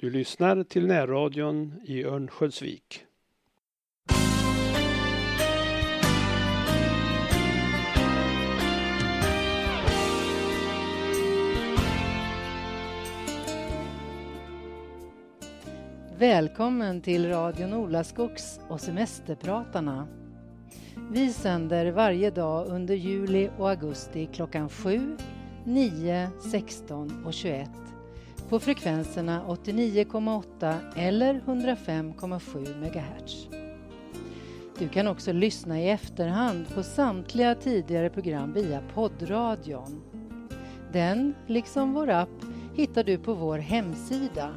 Du lyssnar till närradion i Örnsköldsvik. Välkommen till radion Olaskogs och Semesterpratarna. Vi sänder varje dag under juli och augusti klockan 7, 9, 16 och 21 på frekvenserna 89,8 eller 105,7 MHz. Du kan också lyssna i efterhand på samtliga tidigare program via poddradion. Den, liksom vår app, hittar du på vår hemsida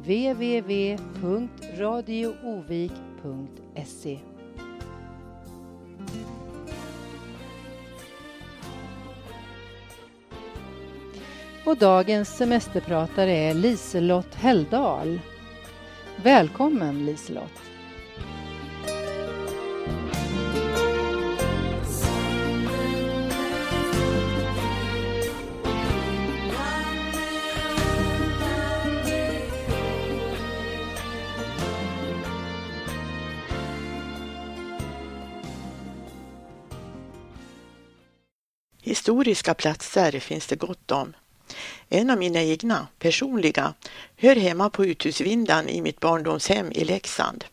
www.radioovik.se Och dagens semesterpratare är Liselott Helldal. Välkommen Liselott! Historiska platser finns det gott om. En av mina egna, personliga, hör hemma på uthusvindan i mitt barndomshem i Leksand.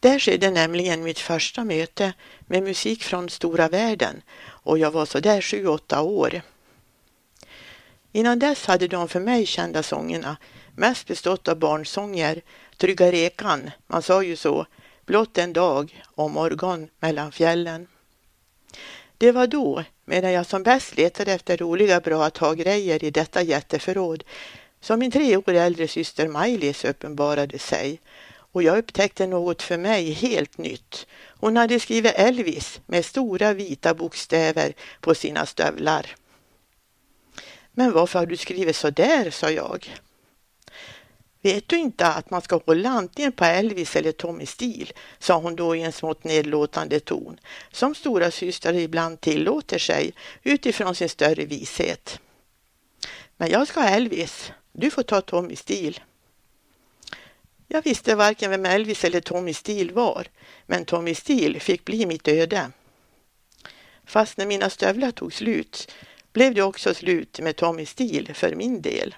Där skedde nämligen mitt första möte med musik från stora världen och jag var sådär sju, åtta år. Innan dess hade de för mig kända sångerna mest bestått av barnsånger, Trygga rekan, man sa ju så, Blott en dag och morgon mellan fjällen. Det var då, medan jag som bäst letade efter roliga bra att ha-grejer i detta jätteförråd, som min tre år äldre syster Maj-Lis uppenbarade sig och jag upptäckte något för mig helt nytt. Hon hade skrivit Elvis med stora vita bokstäver på sina stövlar. Men varför har du skrivit så där, sa jag. Vet du inte att man ska hålla antingen på Elvis eller Tommy Steele, sa hon då i en smått nedlåtande ton, som stora systrar ibland tillåter sig utifrån sin större vishet. Men jag ska ha Elvis, du får ta Tommy Steele. Jag visste varken vem Elvis eller Tommy Steele var, men Tommy Steele fick bli mitt öde. Fast när mina stövlar tog slut blev det också slut med Tommy Steele för min del.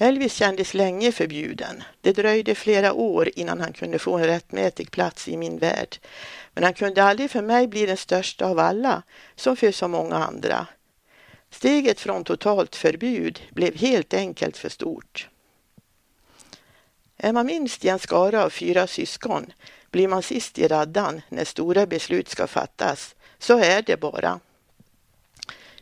Elvis kändes länge förbjuden. Det dröjde flera år innan han kunde få en rättmätig plats i min värld. Men han kunde aldrig för mig bli den största av alla, som för så många andra. Steget från totalt förbud blev helt enkelt för stort. Är man minst i en skara av fyra syskon blir man sist i raddan när stora beslut ska fattas. Så är det bara.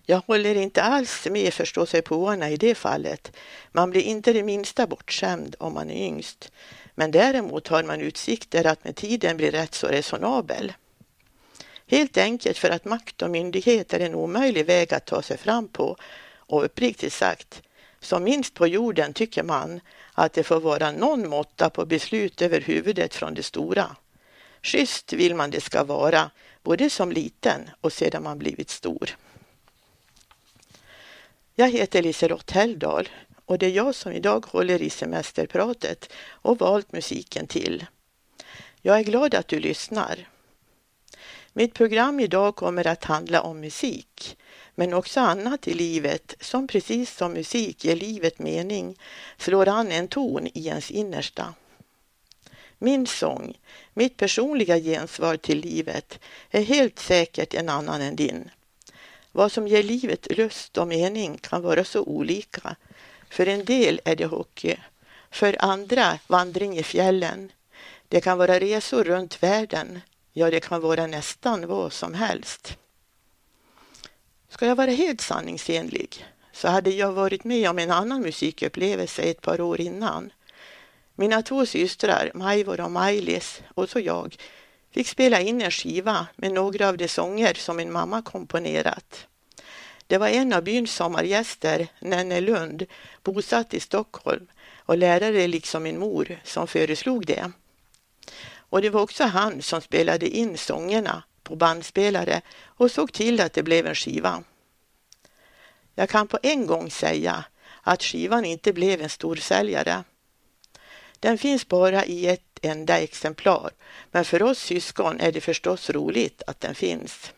Jag håller inte alls med förståsigpåarna i det fallet. Man blir inte det minsta bortskämd om man är yngst. Men däremot har man utsikter att med tiden bli rätt så resonabel. Helt enkelt för att makt och myndighet är en omöjlig väg att ta sig fram på. Och uppriktigt sagt, som minst på jorden tycker man att det får vara någon måtta på beslut över huvudet från det stora. Schysst vill man det ska vara, både som liten och sedan man blivit stor. Jag heter Liselott Helldal och det är jag som idag håller i semesterpratet och valt musiken till. Jag är glad att du lyssnar. Mitt program idag kommer att handla om musik, men också annat i livet som precis som musik ger livet mening, slår an en ton i ens innersta. Min sång, mitt personliga gensvar till livet, är helt säkert en annan än din. Vad som ger livet lust och mening kan vara så olika. För en del är det hockey, för andra vandring i fjällen. Det kan vara resor runt världen, ja det kan vara nästan vad som helst. Ska jag vara helt sanningsenlig så hade jag varit med om en annan musikupplevelse ett par år innan. Mina två systrar, Majvor och Maj-Lis och så jag fick spela in en skiva med några av de sånger som min mamma komponerat. Det var en av byns sommargäster, Nenne Lund, bosatt i Stockholm och lärare liksom min mor som föreslog det. Och det var också han som spelade in sångerna på bandspelare och såg till att det blev en skiva. Jag kan på en gång säga att skivan inte blev en storsäljare. Den finns bara i ett enda exemplar, men för oss syskon är det förstås roligt att den finns.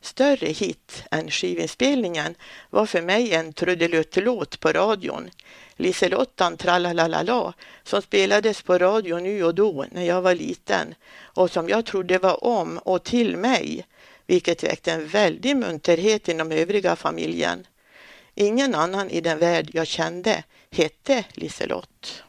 Större hit än skivinspelningen var för mig en trudeluttelåt på radion, Liselottan tralalalala som spelades på radio nu och då när jag var liten och som jag trodde var om och till mig, vilket väckte en väldig munterhet inom övriga familjen. Ingen annan i den värld jag kände hette Liselott.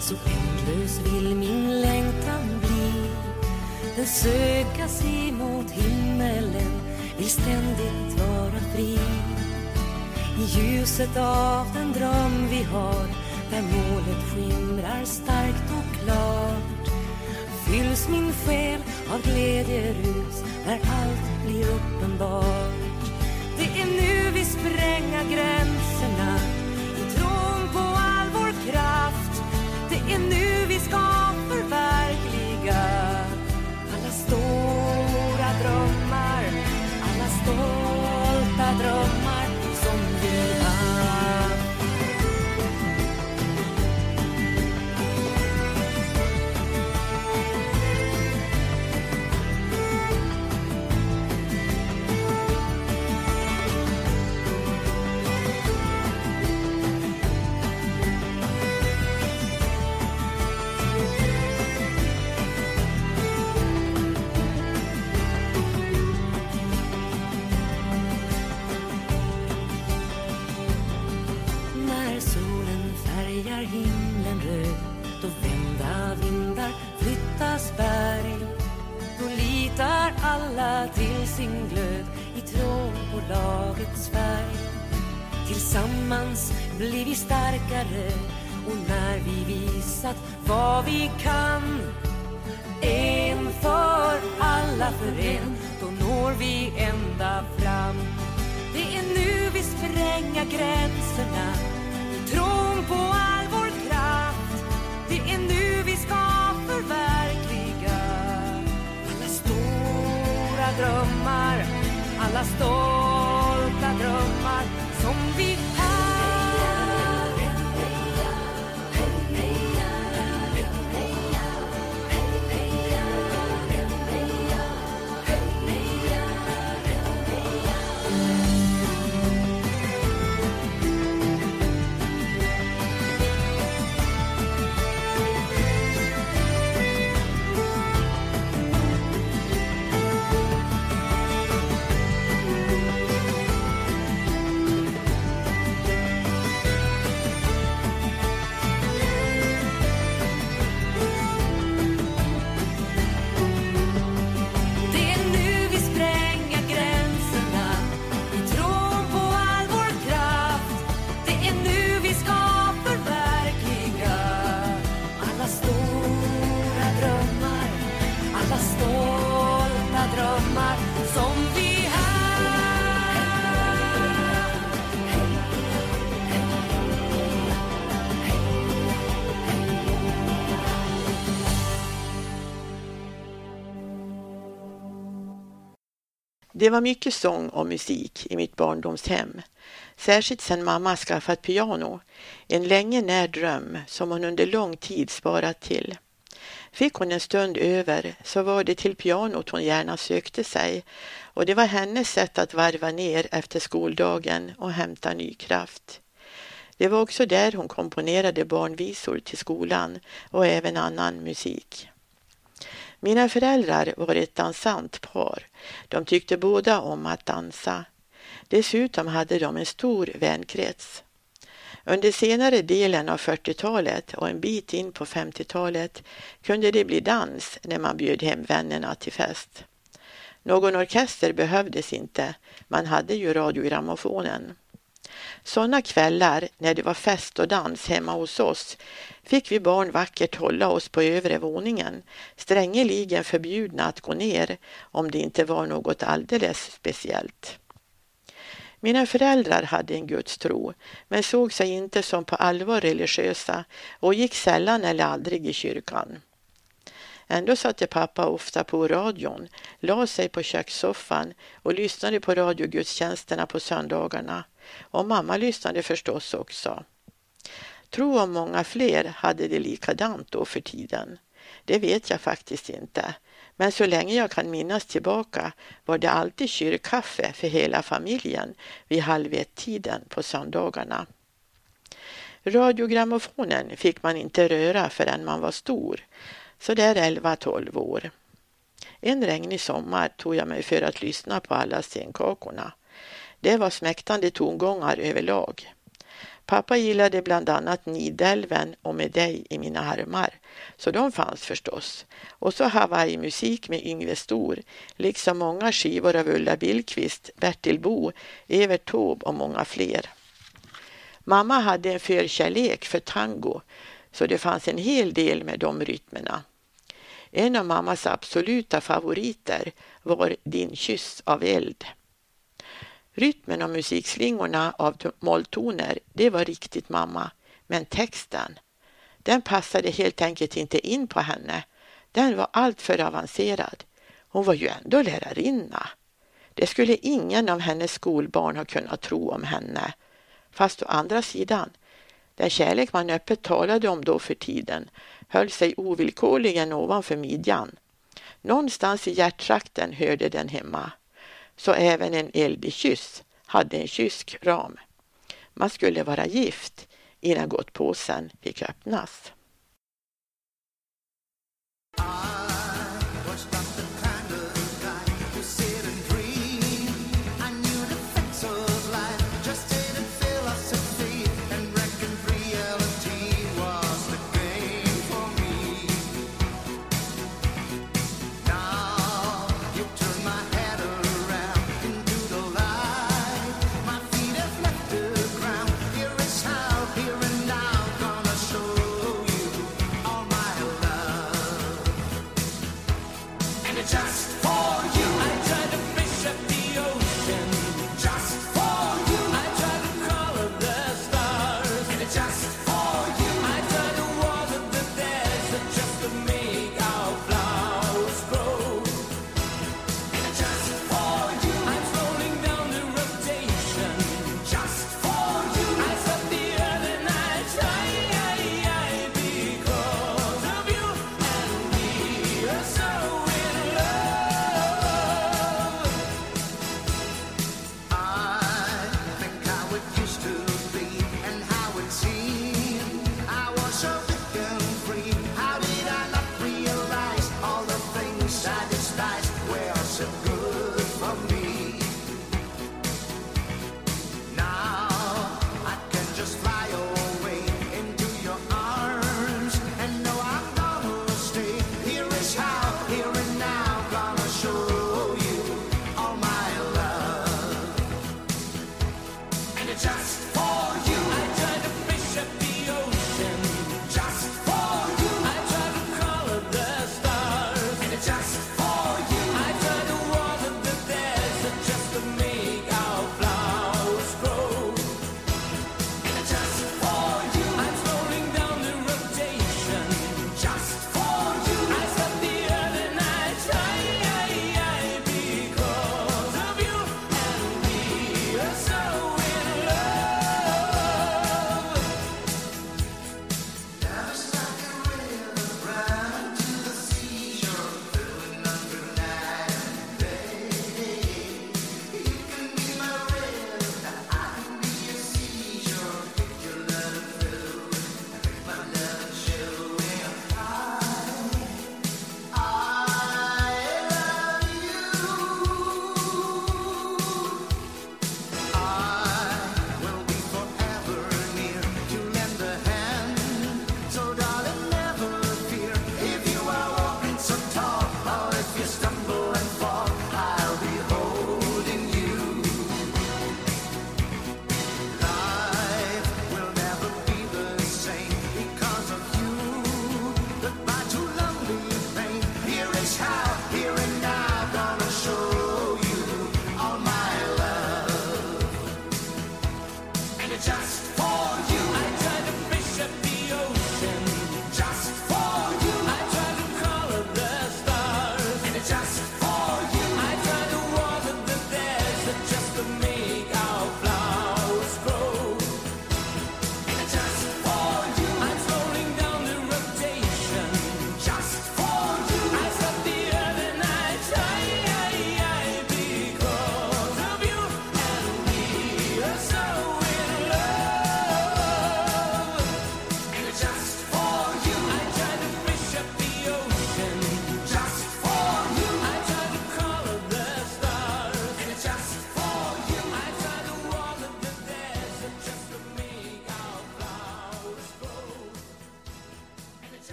Så ändlös vill min längtan bli. Den söka sig mot himmelen vill ständigt vara fri. I ljuset av den dröm vi har där målet skimrar starkt och klart. Fylls min själ av glädjerus när allt blir uppenbart. Det är nu vi spränga gränserna. Det är nu vi ska längtar alla till sin glöd i tron på lagets färg. Tillsammans blir vi starkare och när vi visat vad vi kan. En för alla för en, då når vi ända fram. Det är nu vi spränga gränserna. I tron på drömmar. Alla står Det var mycket sång och musik i mitt barndomshem. Särskilt sedan mamma skaffat piano, en länge när dröm som hon under lång tid sparat till. Fick hon en stund över så var det till pianot hon gärna sökte sig och det var hennes sätt att varva ner efter skoldagen och hämta ny kraft. Det var också där hon komponerade barnvisor till skolan och även annan musik. Mina föräldrar var ett dansant par. De tyckte båda om att dansa. Dessutom hade de en stor vänkrets. Under senare delen av 40-talet och en bit in på 50-talet kunde det bli dans när man bjöd hem vännerna till fest. Någon orkester behövdes inte, man hade ju radiogrammofonen. Sådana kvällar när det var fest och dans hemma hos oss fick vi barn vackert hålla oss på övre våningen, strängeligen förbjudna att gå ner om det inte var något alldeles speciellt. Mina föräldrar hade en gudstro men såg sig inte som på allvar religiösa och gick sällan eller aldrig i kyrkan. Ändå satte pappa ofta på radion, la sig på kökssoffan och lyssnade på radiogudstjänsterna på söndagarna. Och mamma lyssnade förstås också. Tro om många fler hade det likadant då för tiden. Det vet jag faktiskt inte. Men så länge jag kan minnas tillbaka var det alltid kyrkkaffe för hela familjen vid halv ett-tiden på söndagarna. Radiogrammofonen fick man inte röra förrän man var stor, så där 11-12 år. En regnig sommar tog jag mig för att lyssna på alla stenkakorna. Det var smäktande tongångar överlag. Pappa gillade bland annat Nidelven och Med dig i mina armar, så de fanns förstås. Och så Hawaii-musik med Yngve Stor, liksom många skivor av Ulla Billqvist, Bertil Bo, Evert Taube och många fler. Mamma hade en förkärlek för tango, så det fanns en hel del med de rytmerna. En av mammas absoluta favoriter var Din kyss av eld. Rytmen och musikslingorna av molltoner, det var riktigt mamma. Men texten, den passade helt enkelt inte in på henne. Den var alltför avancerad. Hon var ju ändå lärarinna. Det skulle ingen av hennes skolbarn ha kunnat tro om henne. Fast å andra sidan, den kärlek man öppet talade om då för tiden höll sig ovillkorligen ovanför midjan. Någonstans i hjärttrakten hörde den hemma så även en eldig kyss hade en kysskram. Man skulle vara gift innan gottpåsen fick öppnas.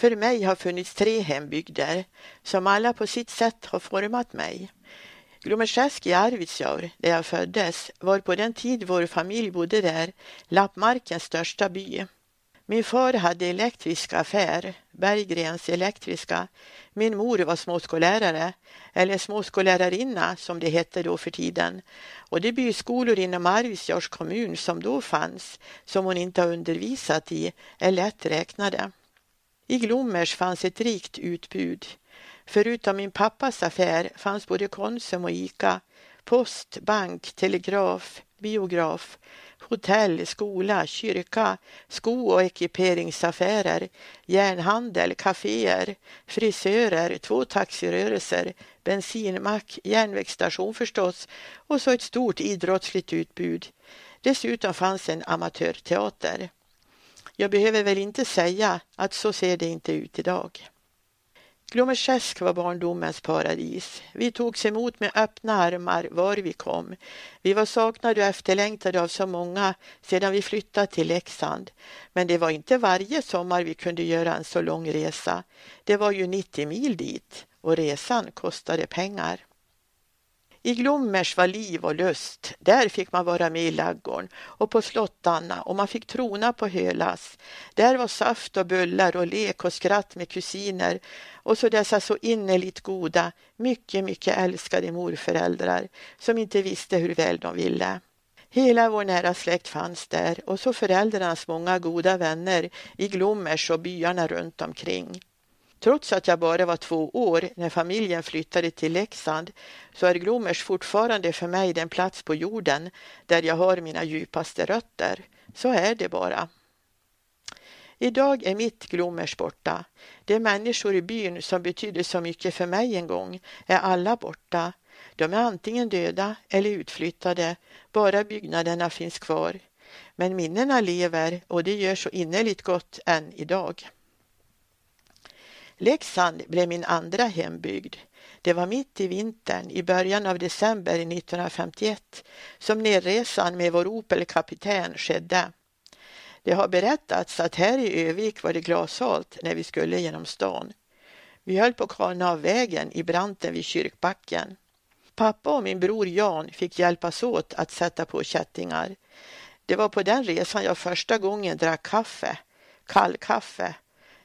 För mig har funnits tre hembygder som alla på sitt sätt har format mig. Glommersträsk i Arvidsjaur, där jag föddes, var på den tid vår familj bodde där lappmarkens största by. Min far hade elektrisk affär, Berggrens elektriska. Min mor var småskollärare, eller småskollärarinna som det hette då för tiden. Och de byskolor inom Arvidsjaurs kommun som då fanns, som hon inte har undervisat i, är lätt räknade. I Glommers fanns ett rikt utbud. Förutom min pappas affär fanns både Konsum och Ica, post, bank, telegraf, biograf, hotell, skola, kyrka, sko och ekiperingsaffärer, järnhandel, kaféer, frisörer, två taxirörelser, bensinmack, järnvägsstation förstås och så ett stort idrottsligt utbud. Dessutom fanns en amatörteater. Jag behöver väl inte säga att så ser det inte ut idag. Glommersträsk var barndomens paradis. Vi togs emot med öppna armar var vi kom. Vi var saknade och efterlängtade av så många sedan vi flyttat till Leksand. Men det var inte varje sommar vi kunde göra en så lång resa. Det var ju 90 mil dit och resan kostade pengar. I Glommers var liv och lust. Där fick man vara med i laggården och på slottarna och man fick trona på Hölas. Där var saft och bullar och lek och skratt med kusiner och så dessa så innerligt goda, mycket, mycket älskade morföräldrar som inte visste hur väl de ville. Hela vår nära släkt fanns där och så föräldrarnas många goda vänner i Glommers och byarna runt omkring. Trots att jag bara var två år när familjen flyttade till Leksand så är Glommers fortfarande för mig den plats på jorden där jag har mina djupaste rötter. Så är det bara. Idag är mitt Glommers borta. De människor i byn som betydde så mycket för mig en gång är alla borta. De är antingen döda eller utflyttade, bara byggnaderna finns kvar. Men minnena lever och det gör så innerligt gott än idag. Leksand blev min andra hembygd. Det var mitt i vintern, i början av december 1951, som nedresan med vår Opel-kapten skedde. Det har berättats att här i Övik var det glashalt när vi skulle genom stan. Vi höll på att kana av vägen i branten vid kyrkbacken. Pappa och min bror Jan fick hjälpas åt att sätta på kättingar. Det var på den resan jag första gången drack kaffe, kallkaffe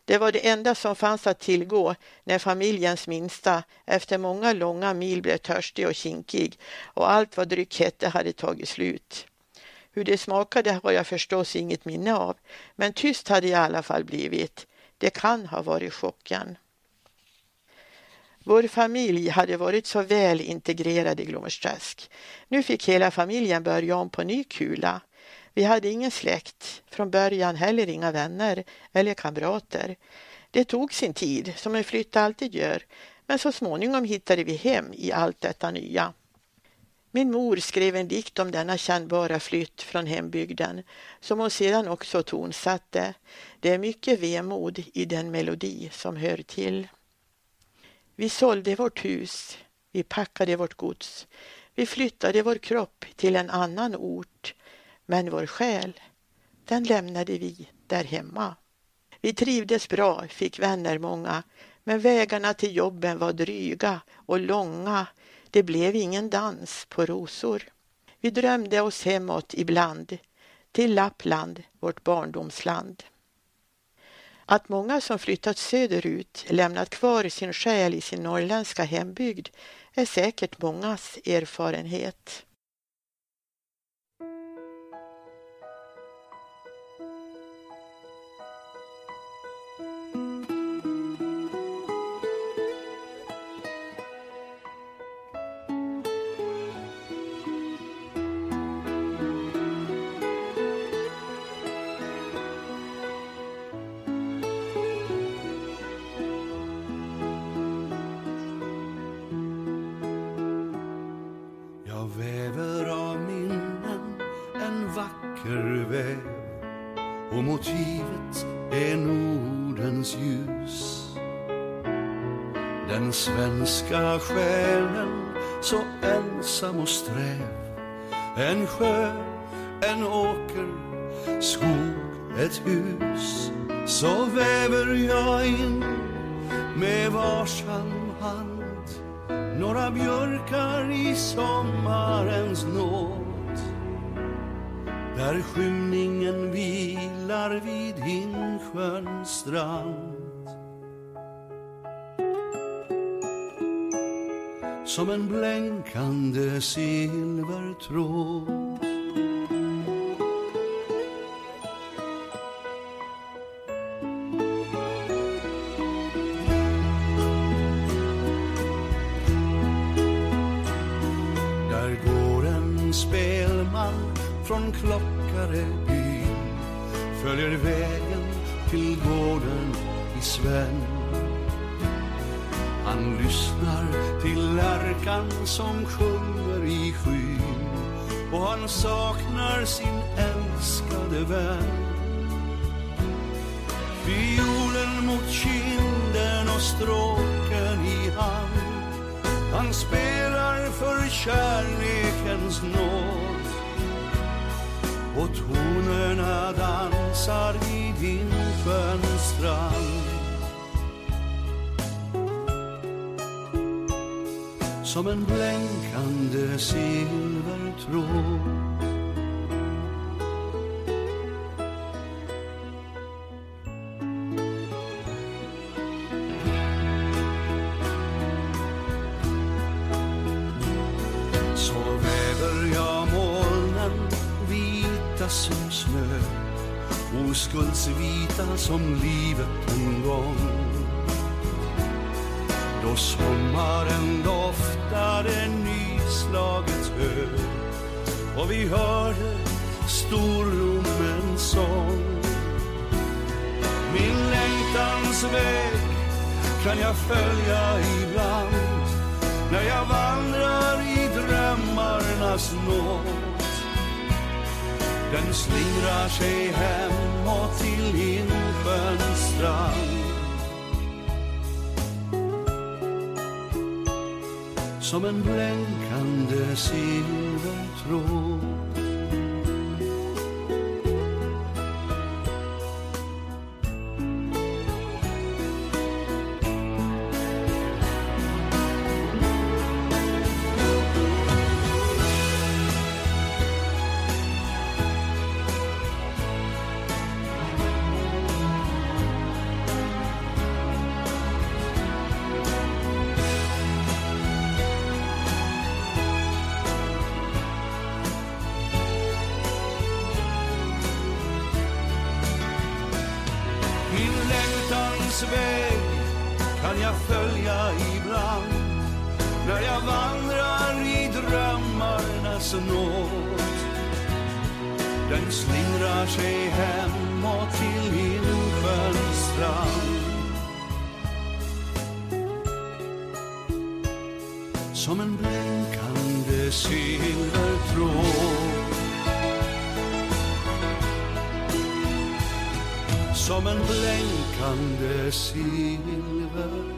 det var det enda som fanns att tillgå när familjens minsta efter många långa mil blev törstig och kinkig och allt vad dryck hette hade tagit slut. Hur det smakade har jag förstås inget minne av, men tyst hade jag i alla fall blivit. Det kan ha varit chocken. Vår familj hade varit så väl integrerad i Glommersträsk. Nu fick hela familjen börja om på ny kula. Vi hade ingen släkt, från början heller inga vänner eller kamrater. Det tog sin tid, som en flytt alltid gör, men så småningom hittade vi hem i allt detta nya. Min mor skrev en dikt om denna kännbara flytt från hembygden som hon sedan också tonsatte. Det är mycket vemod i den melodi som hör till. Vi sålde vårt hus, vi packade vårt gods, vi flyttade vår kropp till en annan ort men vår själ, den lämnade vi där hemma. Vi trivdes bra, fick vänner många, men vägarna till jobben var dryga och långa. Det blev ingen dans på rosor. Vi drömde oss hemåt ibland, till Lappland, vårt barndomsland. Att många som flyttat söderut lämnat kvar sin själ i sin norrländska hembygd är säkert mångas erfarenhet. En sjö, en åker, skog, ett hus. Så väver jag in med varsam hand några björkar i sommarens nåd. Där skymningen vilar vid Hinsjöns strand. Som en blänkande silvertråd. Där går en spelman från Klockarebyn följer vägen till gården i Sven han lyssnar till lärkan som sjunger i skyn och han saknar sin älskade vän. Violen mot kinden och stråken i hand. Han spelar för kärlekens nåd och tonerna dansar vid Insjöns strand. Som en blänkande silvertråd. Så väver jag molnen vita som snö oskuldsvita som livet en gång. Då sommaren doftade nyslaget hö och vi hörde storromens sång. Min längtans väg kan jag följa ibland när jag vandrar i drömmarnas nåd. Den slingrar sig hemåt till Insjöns strand som en blänkande silvertråd. Silvertråd.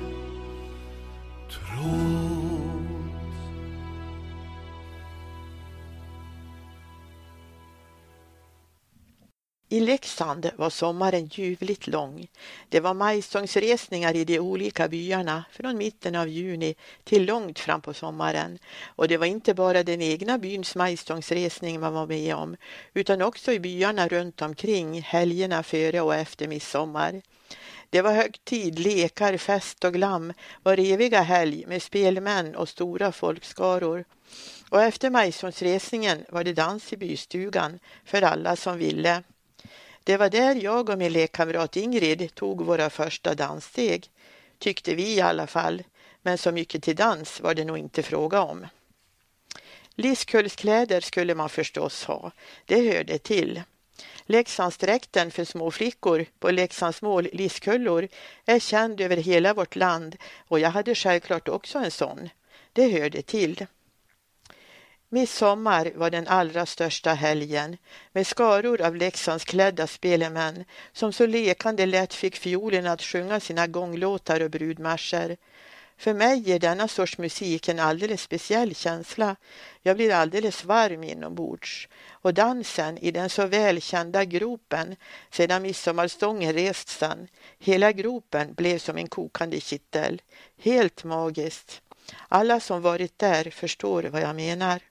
I Leksand var sommaren ljuvligt lång. Det var majstångsresningar i de olika byarna från mitten av juni till långt fram på sommaren. Och det var inte bara den egna byns majstångsresning man var med om, utan också i byarna runt omkring helgerna före och efter midsommar. Det var högtid, lekar, fest och glam var eviga helg med spelmän och stora folkskaror. Och efter Majsonsresningen var det dans i bystugan för alla som ville. Det var där jag och min lekkamrat Ingrid tog våra första danssteg, tyckte vi i alla fall, men så mycket till dans var det nog inte fråga om. Liskullskläder skulle man förstås ha, det hörde till. Leksandsdräkten för små flickor på Leksandsmål Liskullor är känd över hela vårt land och jag hade självklart också en sån. Det hörde till. Midsommar var den allra största helgen med skaror av Leksandsklädda spelemän som så lekande lätt fick fiolen att sjunga sina gånglåtar och brudmarscher. För mig ger denna sorts musik en alldeles speciell känsla. Jag blir alldeles varm inombords. Och dansen i den så välkända gropen sedan midsommarstången rests sen. Hela gropen blev som en kokande kittel. Helt magiskt. Alla som varit där förstår vad jag menar.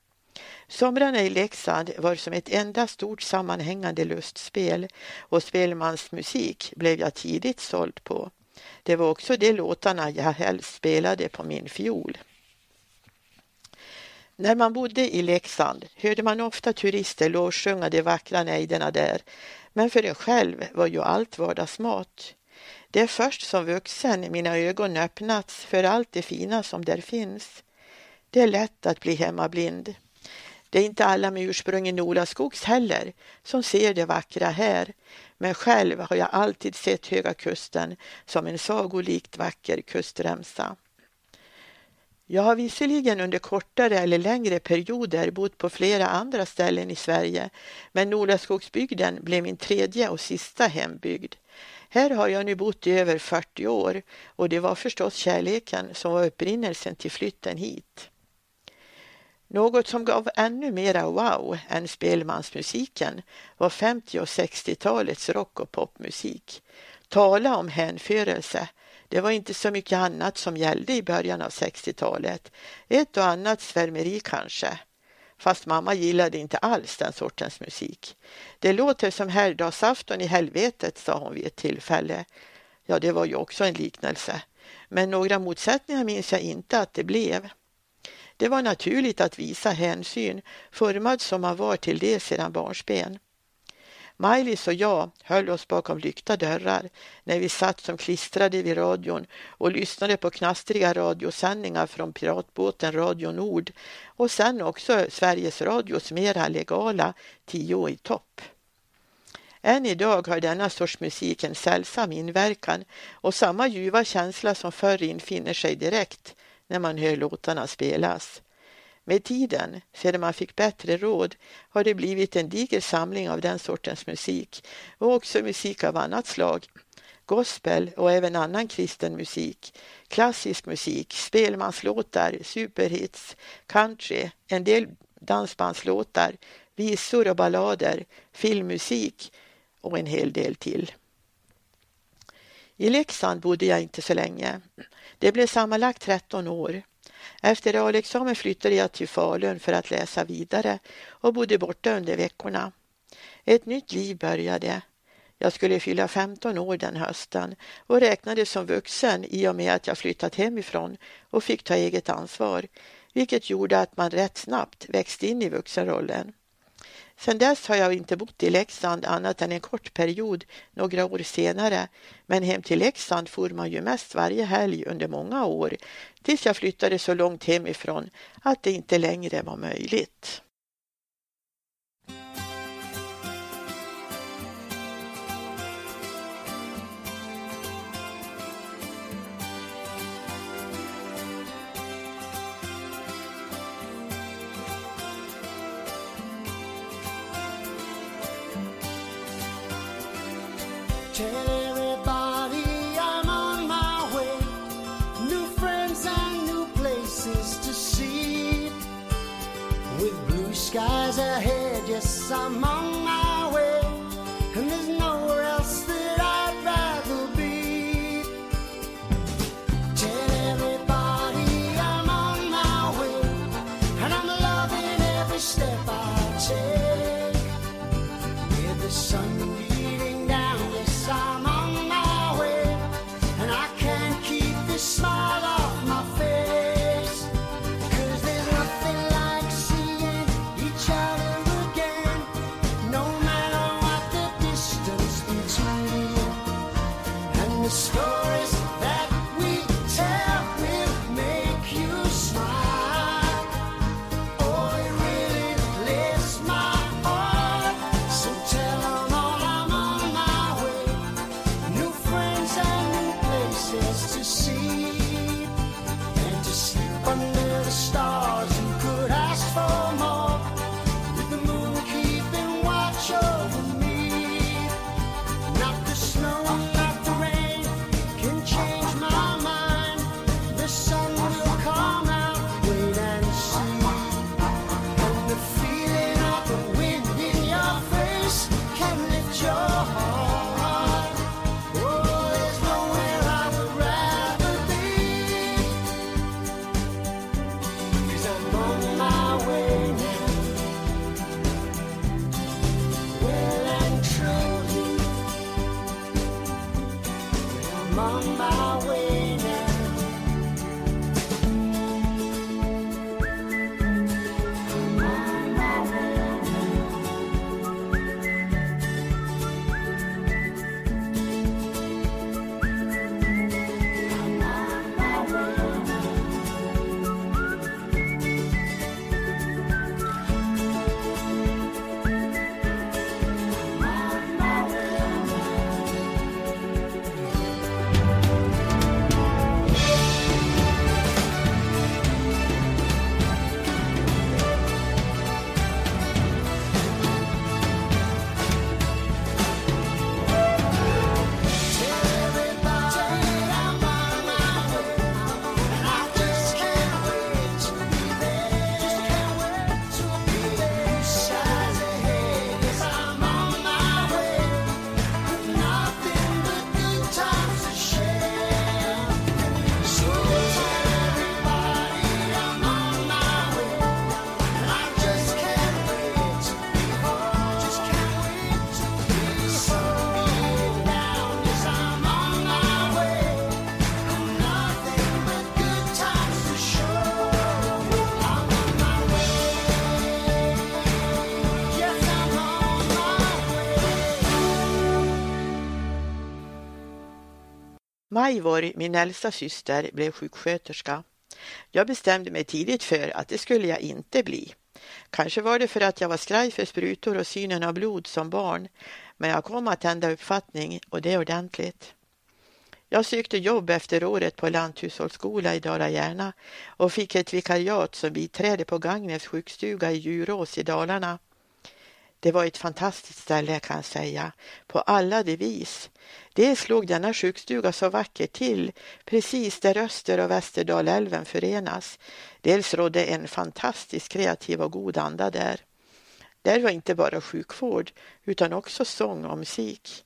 Somrarna i Leksand var som ett enda stort sammanhängande lustspel och spelmansmusik blev jag tidigt såld på. Det var också de låtarna jag helst spelade på min fiol. När man bodde i Leksand hörde man ofta turister lovsjunga de vackra nejderna där, men för en själv var ju allt vardagsmat. Det är först som vuxen mina ögon öppnats för allt det fina som där finns. Det är lätt att bli hemmablind. Det är inte alla med ursprung i Nolaskogs heller som ser det vackra här, men själv har jag alltid sett Höga kusten som en sagolikt vacker kustremsa. Jag har visserligen under kortare eller längre perioder bott på flera andra ställen i Sverige, men Nolaskogsbygden blev min tredje och sista hembygd. Här har jag nu bott i över 40 år och det var förstås kärleken som var upprinnelsen till flytten hit. Något som gav ännu mera wow än spelmansmusiken var 50 och 60-talets rock och popmusik. Tala om hänförelse. Det var inte så mycket annat som gällde i början av 60-talet. Ett och annat svärmeri kanske. Fast mamma gillade inte alls den sortens musik. Det låter som herrdagsafton i helvetet, sa hon vid ett tillfälle. Ja, det var ju också en liknelse. Men några motsättningar minns jag inte att det blev. Det var naturligt att visa hänsyn, formad som man var till det sedan barnsben. Maj-Lis och jag höll oss bakom lyckta dörrar när vi satt som klistrade vid radion och lyssnade på knastriga radiosändningar från piratbåten Radio Nord och sen också Sveriges Radios mera legala Tio i topp. Än idag har denna sorts musik en sällsam inverkan och samma ljuva känsla som förr infinner sig direkt när man hör låtarna spelas. Med tiden, sedan man fick bättre råd, har det blivit en diger samling av den sortens musik och också musik av annat slag. Gospel och även annan kristen musik, klassisk musik, spelmanslåtar, superhits, country, en del dansbandslåtar, visor och ballader, filmmusik och en hel del till. I Leksand bodde jag inte så länge. Det blev sammanlagt 13 år. Efter realexamen flyttade jag till Falun för att läsa vidare och bodde borta under veckorna. Ett nytt liv började. Jag skulle fylla 15 år den hösten och räknades som vuxen i och med att jag flyttat hemifrån och fick ta eget ansvar, vilket gjorde att man rätt snabbt växte in i vuxenrollen. Sedan dess har jag inte bott i Leksand annat än en kort period några år senare. Men hem till Leksand for man ju mest varje helg under många år tills jag flyttade så långt hemifrån att det inte längre var möjligt. some Majvor, min äldsta syster, blev sjuksköterska. Jag bestämde mig tidigt för att det skulle jag inte bli. Kanske var det för att jag var skraj för sprutor och synen av blod som barn, men jag kom att ändra uppfattning och det ordentligt. Jag sökte jobb efter året på lanthushållsskola i Dala-Järna och fick ett vikariat som biträde på Gagnefs sjukstuga i Djurås i Dalarna. Det var ett fantastiskt ställe kan jag säga, på alla de vis. Dels låg denna sjukstuga så vackert till, precis där Öster och Västerdalälven förenas. Dels rådde en fantastiskt kreativ och god anda där. Där var inte bara sjukvård, utan också sång och musik.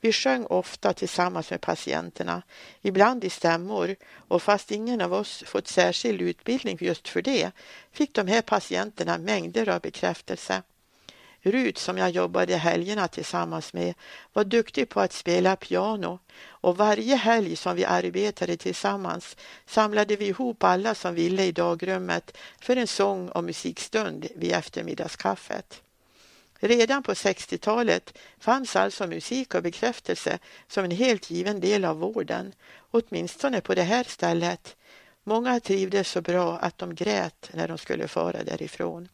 Vi sjöng ofta tillsammans med patienterna, ibland i stämmor och fast ingen av oss fått särskild utbildning just för det fick de här patienterna mängder av bekräftelse. Rut som jag jobbade helgerna tillsammans med var duktig på att spela piano och varje helg som vi arbetade tillsammans samlade vi ihop alla som ville i dagrummet för en sång och musikstund vid eftermiddagskaffet. Redan på 60-talet fanns alltså musik och bekräftelse som en helt given del av vården, åtminstone på det här stället. Många trivdes så bra att de grät när de skulle fara därifrån.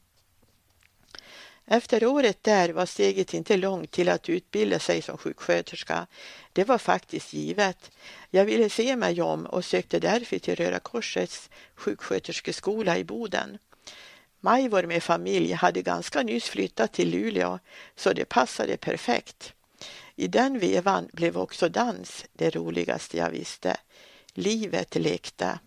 Efter året där var steget inte långt till att utbilda sig som sjuksköterska. Det var faktiskt givet. Jag ville se mig om och sökte därför till Röda Korsets sjuksköterskeskola i Boden. Majvor med familj hade ganska nyss flyttat till Luleå så det passade perfekt. I den vevan blev också dans det roligaste jag visste. Livet lekte.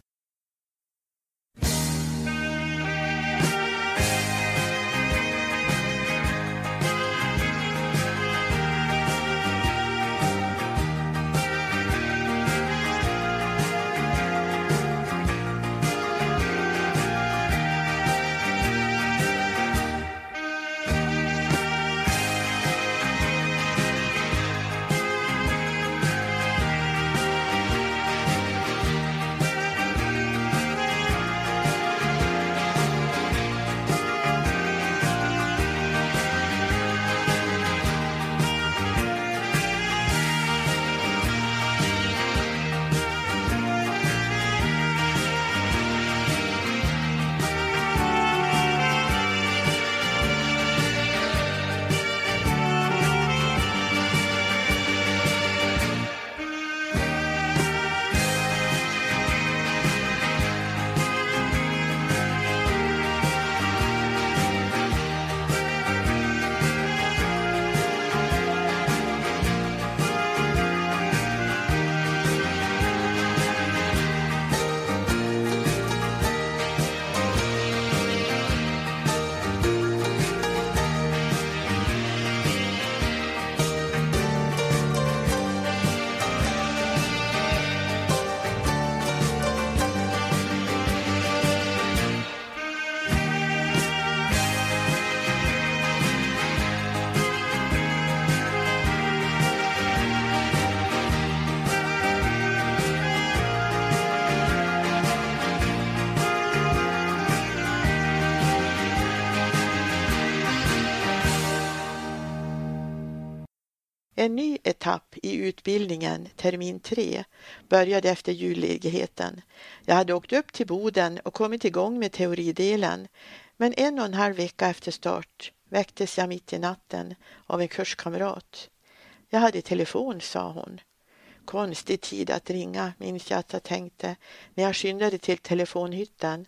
En ny etapp i utbildningen, termin 3, började efter julledigheten. Jag hade åkt upp till Boden och kommit igång med teoridelen, men en och en halv vecka efter start väcktes jag mitt i natten av en kurskamrat. Jag hade telefon, sa hon. Konstig tid att ringa, minns jag att jag tänkte när jag skyndade till telefonhytten.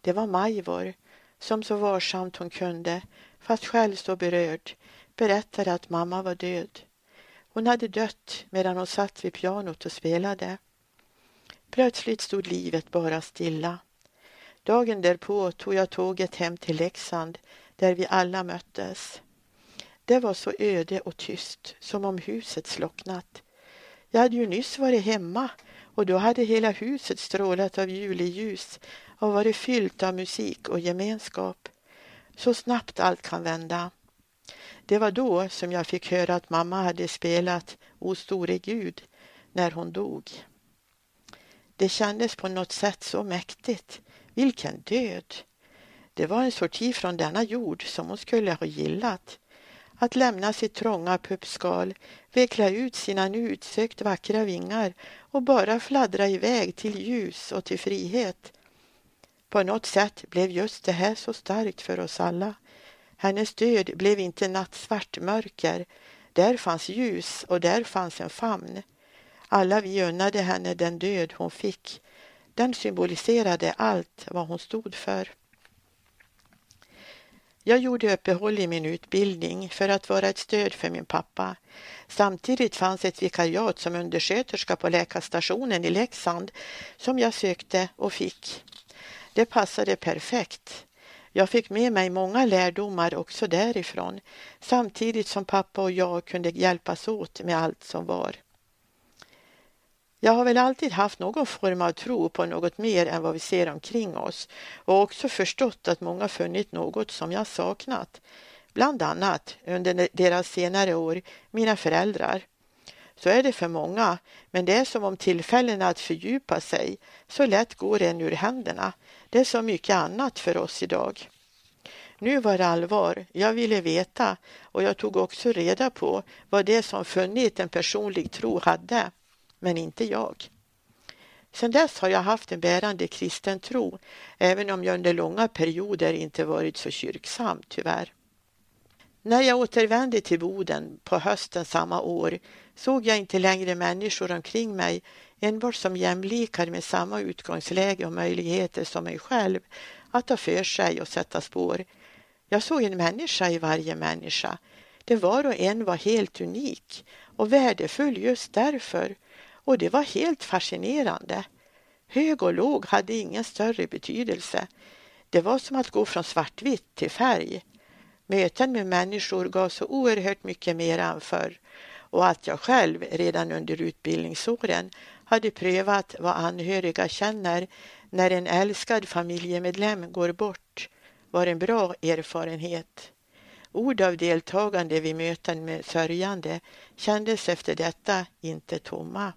Det var Majvor, som så varsamt hon kunde, fast själv så berörd, berättade att mamma var död. Hon hade dött medan hon satt vid pianot och spelade. Plötsligt stod livet bara stilla. Dagen därpå tog jag tåget hem till Leksand där vi alla möttes. Det var så öde och tyst, som om huset slocknat. Jag hade ju nyss varit hemma och då hade hela huset strålat av juleljus och varit fyllt av musik och gemenskap. Så snabbt allt kan vända. Det var då som jag fick höra att mamma hade spelat O store Gud när hon dog. Det kändes på något sätt så mäktigt. Vilken död! Det var en sorti från denna jord som hon skulle ha gillat. att lämna sitt trånga puppskal, veckla ut sina nu utsökt vackra vingar och bara fladdra iväg till ljus och till frihet. På något sätt blev just det här så starkt för oss alla. Hennes död blev inte nattsvart mörker. Där fanns ljus och där fanns en famn. Alla vi unnade henne den död hon fick. Den symboliserade allt vad hon stod för. Jag gjorde uppehåll i min utbildning för att vara ett stöd för min pappa. Samtidigt fanns ett vikariat som undersköterska på läkarstationen i Leksand som jag sökte och fick. Det passade perfekt. Jag fick med mig många lärdomar också därifrån samtidigt som pappa och jag kunde hjälpas åt med allt som var. Jag har väl alltid haft någon form av tro på något mer än vad vi ser omkring oss och också förstått att många funnit något som jag saknat. Bland annat under deras senare år mina föräldrar. Så är det för många, men det är som om tillfällena att fördjupa sig så lätt går en ur händerna. Det är så mycket annat för oss idag. Nu var det allvar. Jag ville veta och jag tog också reda på vad det som funnit en personlig tro hade men inte jag. Sedan dess har jag haft en bärande kristen tro, även om jag under långa perioder inte varit så kyrksam, tyvärr. När jag återvände till Boden på hösten samma år såg jag inte längre människor omkring mig enbart som jämlikar med samma utgångsläge och möjligheter som mig själv att ta för sig och sätta spår. Jag såg en människa i varje människa. Det var och en var helt unik och värdefull just därför och det var helt fascinerande. Hög och låg hade ingen större betydelse. Det var som att gå från svartvitt till färg. Möten med människor gav så oerhört mycket mer än förr och att jag själv redan under utbildningsåren hade prövat vad anhöriga känner när en älskad familjemedlem går bort var en bra erfarenhet. Ord av deltagande vid möten med sörjande kändes efter detta inte tomma.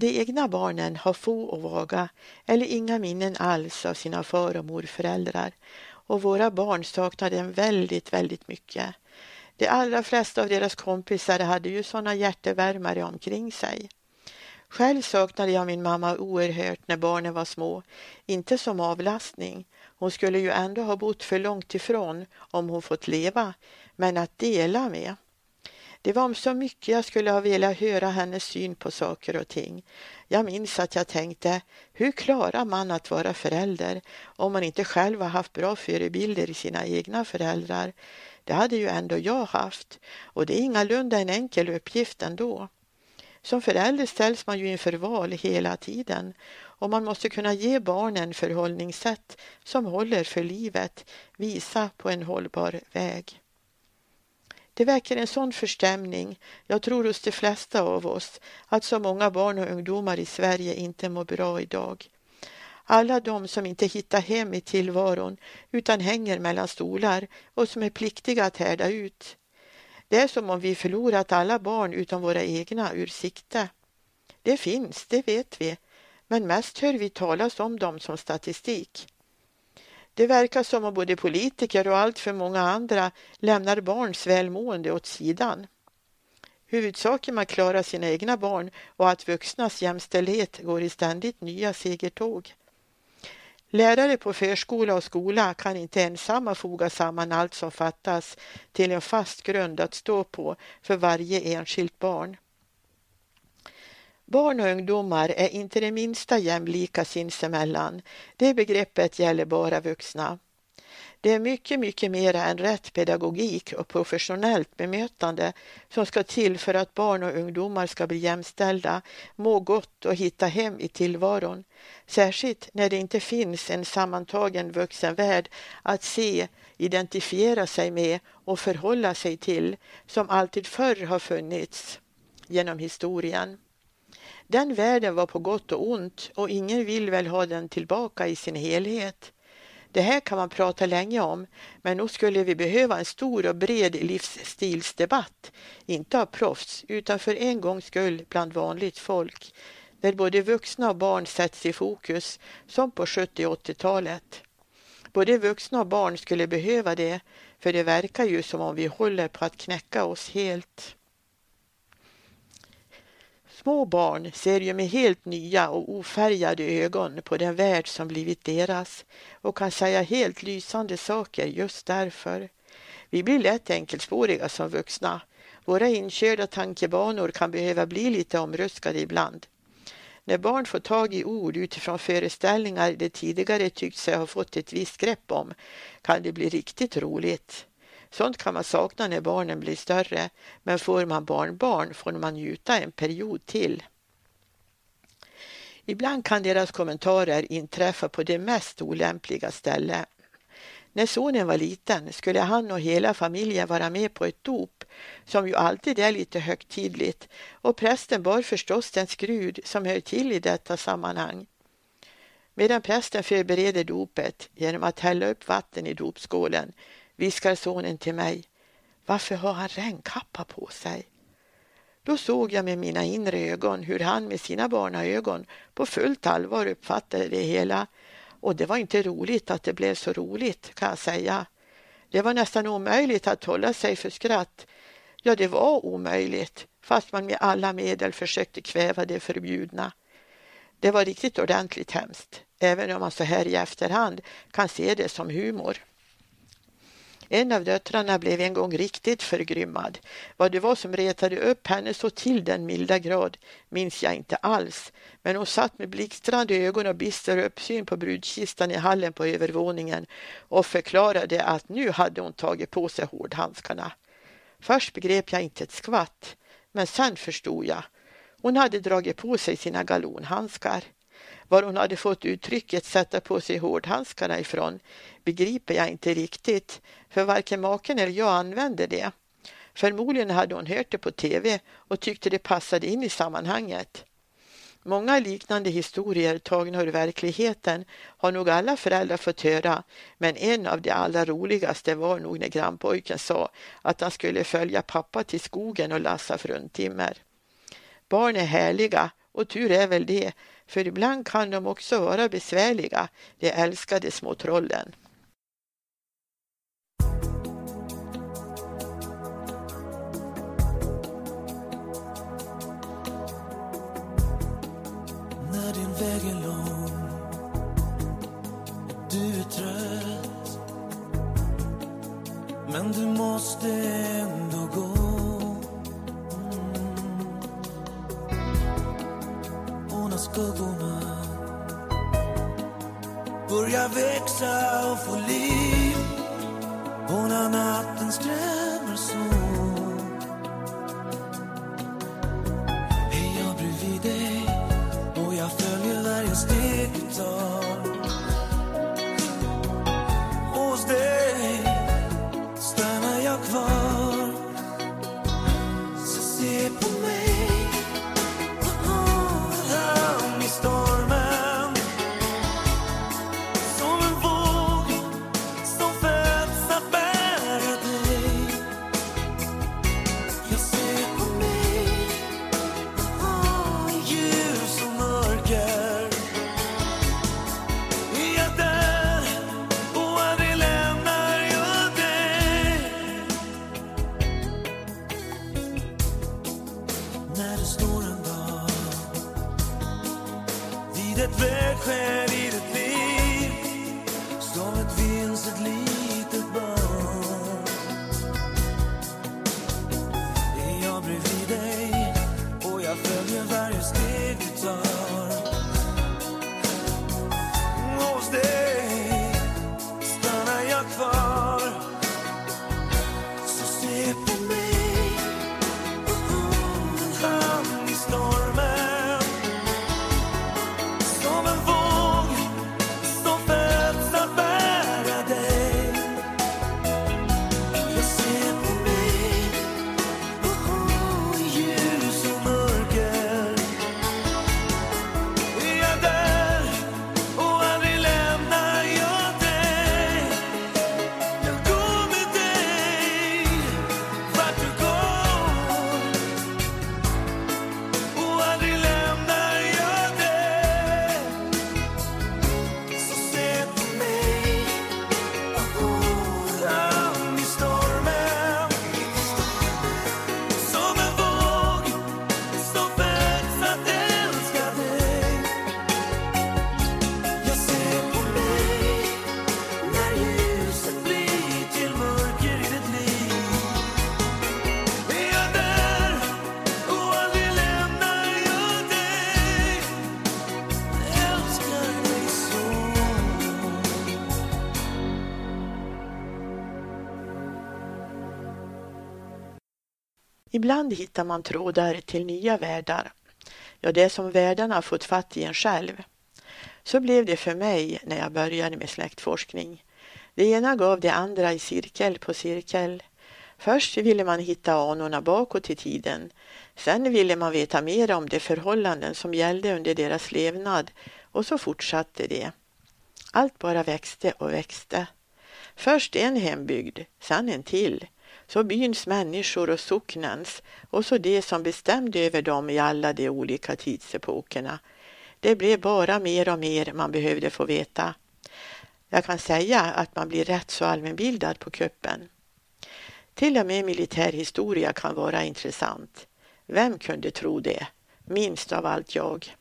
De egna barnen har få och vaga eller inga minnen alls av sina far och morföräldrar och våra barn saknar dem väldigt, väldigt mycket. De allra flesta av deras kompisar hade ju sådana hjärtevärmare omkring sig. Själv saknade jag min mamma oerhört när barnen var små, inte som avlastning. Hon skulle ju ändå ha bott för långt ifrån om hon fått leva, men att dela med. Det var om så mycket jag skulle ha velat höra hennes syn på saker och ting. Jag minns att jag tänkte, hur klarar man att vara förälder om man inte själv har haft bra förebilder i sina egna föräldrar? Det hade ju ändå jag haft och det är ingalunda en enkel uppgift ändå. Som förälder ställs man ju inför val hela tiden och man måste kunna ge barnen förhållningssätt som håller för livet, visa på en hållbar väg. Det väcker en sån förstämning, jag tror hos de flesta av oss, att så många barn och ungdomar i Sverige inte mår bra idag. Alla de som inte hittar hem i tillvaron utan hänger mellan stolar och som är pliktiga att härda ut. Det är som om vi förlorat alla barn utom våra egna ur sikte. Det finns, det vet vi, men mest hör vi talas om dem som statistik. Det verkar som om både politiker och allt för många andra lämnar barns välmående åt sidan. Huvudsaken man att klara sina egna barn och att vuxnas jämställdhet går i ständigt nya segertåg. Lärare på förskola och skola kan inte ensamma foga samman allt som fattas till en fast grund att stå på för varje enskilt barn. Barn och ungdomar är inte det minsta jämlika sinsemellan. Det begreppet gäller bara vuxna. Det är mycket, mycket mer än rätt pedagogik och professionellt bemötande som ska till för att barn och ungdomar ska bli jämställda, må gott och hitta hem i tillvaron. Särskilt när det inte finns en sammantagen vuxenvärld att se, identifiera sig med och förhålla sig till som alltid förr har funnits genom historien. Den världen var på gott och ont och ingen vill väl ha den tillbaka i sin helhet. Det här kan man prata länge om, men nog skulle vi behöva en stor och bred livsstilsdebatt, inte av proffs, utan för en gångs skull bland vanligt folk, där både vuxna och barn sätts i fokus, som på 70 och 80-talet. Både vuxna och barn skulle behöva det, för det verkar ju som om vi håller på att knäcka oss helt. Små barn ser ju med helt nya och ofärgade ögon på den värld som blivit deras och kan säga helt lysande saker just därför. Vi blir lätt enkelspåriga som vuxna. Våra inkörda tankebanor kan behöva bli lite omruskade ibland. När barn får tag i ord utifrån föreställningar de tidigare tyckt sig ha fått ett visst grepp om kan det bli riktigt roligt. Sånt kan man sakna när barnen blir större, men får man barnbarn får man njuta en period till. Ibland kan deras kommentarer inträffa på det mest olämpliga ställe. När sonen var liten skulle han och hela familjen vara med på ett dop som ju alltid är lite högtidligt och prästen bar förstås den skrud som hör till i detta sammanhang. Medan prästen förbereder dopet genom att hälla upp vatten i dopskålen viskar sonen till mig. Varför har han regnkappa på sig? Då såg jag med mina inre ögon hur han med sina barnaögon på fullt allvar uppfattade det hela. Och det var inte roligt att det blev så roligt, kan jag säga. Det var nästan omöjligt att hålla sig för skratt. Ja, det var omöjligt, fast man med alla medel försökte kväva det förbjudna. Det var riktigt ordentligt hemskt, även om man så här i efterhand kan se det som humor. En av döttrarna blev en gång riktigt förgrymmad. Vad det var som retade upp henne så till den milda grad minns jag inte alls. Men hon satt med blixtrande ögon och bister uppsyn på brudkistan i hallen på övervåningen och förklarade att nu hade hon tagit på sig hårdhandskarna. Först begrep jag inte ett skvatt, men sen förstod jag. Hon hade dragit på sig sina galonhandskar. Var hon hade fått uttrycket sätta på sig hårdhandskarna ifrån begriper jag inte riktigt, för varken maken eller jag använde det. Förmodligen hade hon hört det på tv och tyckte det passade in i sammanhanget. Många liknande historier tagna ur verkligheten har nog alla föräldrar fått höra, men en av de allra roligaste var nog när grannpojken sa att han skulle följa pappa till skogen och lassa fruntimmer. Barn är härliga och tur är väl det, för ibland kan de också vara besvärliga, de älskade små trollen. När din väg är lång Du är trött Men du måste ändå skuggorna börjar växa och få liv och när natten skrämmer så är jag bredvid dig och jag följer varje steg du tar. Ibland hittar man trådar till nya världar. Ja, det är som världarna fått fatt i en själv. Så blev det för mig när jag började med släktforskning. Det ena gav det andra i cirkel på cirkel. Först ville man hitta anorna bakåt i tiden. Sen ville man veta mer om de förhållanden som gällde under deras levnad och så fortsatte det. Allt bara växte och växte. Först en hembygd, sen en till. Så byns människor och socknens och så det som bestämde över dem i alla de olika tidsepokerna. Det blev bara mer och mer man behövde få veta. Jag kan säga att man blir rätt så allmänbildad på kuppen. Till och med militärhistoria kan vara intressant. Vem kunde tro det? Minst av allt jag.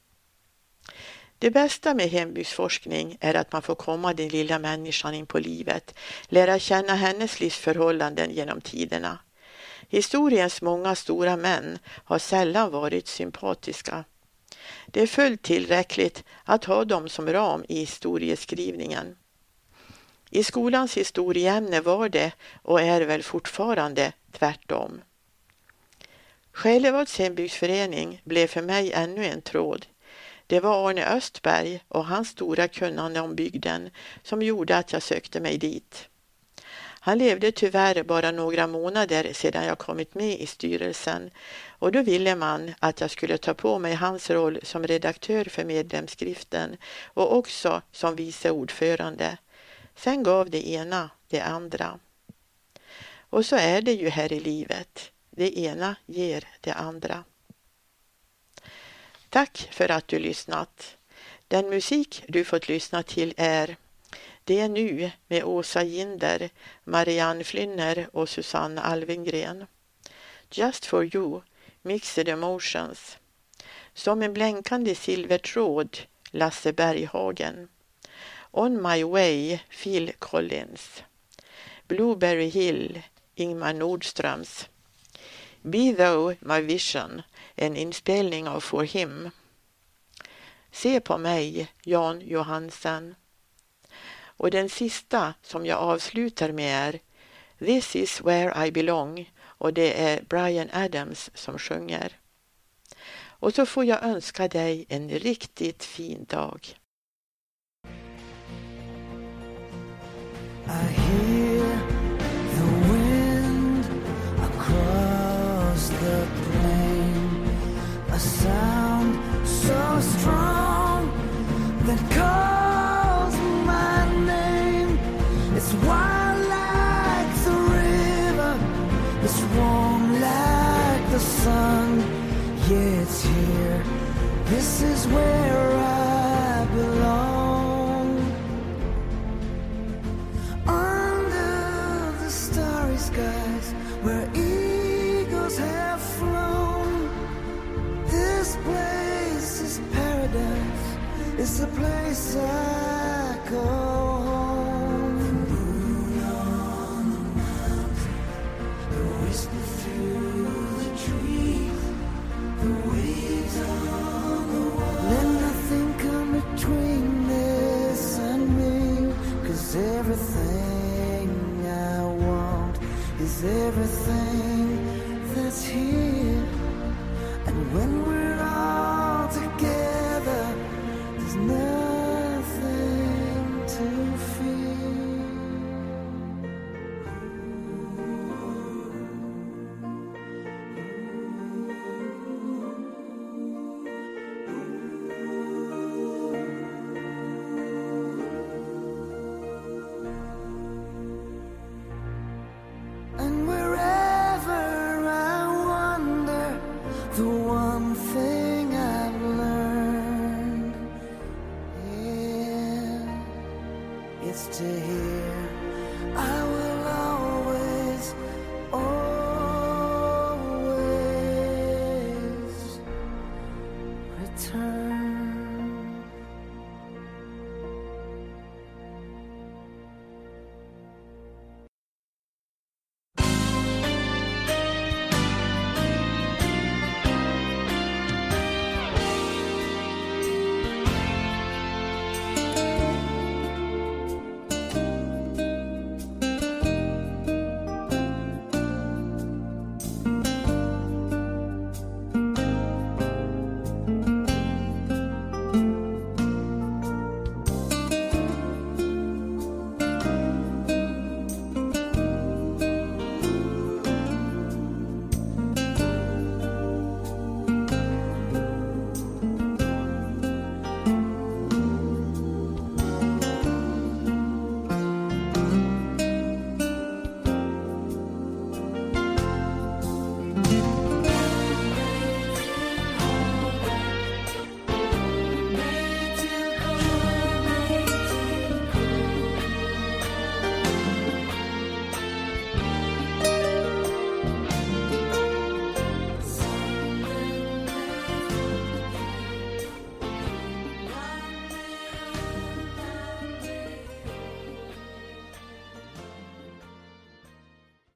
Det bästa med hembygdsforskning är att man får komma den lilla människan in på livet, lära känna hennes livsförhållanden genom tiderna. Historiens många stora män har sällan varit sympatiska. Det är fullt tillräckligt att ha dem som ram i historieskrivningen. I skolans historieämne var det och är väl fortfarande tvärtom. Själevads hembygdsförening blev för mig ännu en tråd. Det var Arne Östberg och hans stora kunnande om bygden som gjorde att jag sökte mig dit. Han levde tyvärr bara några månader sedan jag kommit med i styrelsen och då ville man att jag skulle ta på mig hans roll som redaktör för medlemsskriften och också som vice ordförande. Sen gav det ena det andra. Och så är det ju här i livet. Det ena ger det andra. Tack för att du lyssnat. Den musik du fått lyssna till är Det är nu med Åsa Ginder, Marianne Flynner och Susanne Alvengren. Just for you, Mixed Emotions. Som en blänkande silvertråd, Lasse Berghagen. On My Way, Phil Collins. Blueberry Hill, Ingmar Nordströms. Be Thou My Vision, en inspelning av For Him. Se på mig, Jan Johansen. Och den sista som jag avslutar med är This is where I belong och det är Brian Adams som sjunger. Och så får jag önska dig en riktigt fin dag. Sound so strong that calls my name. It's wild like the river, it's warm like the sun. Yeah, it's here. This is where I It's a place I call home. The moon on the mountain, the through the trees, the waves on the water. Let nothing come between this and me, 'cause everything I want is everything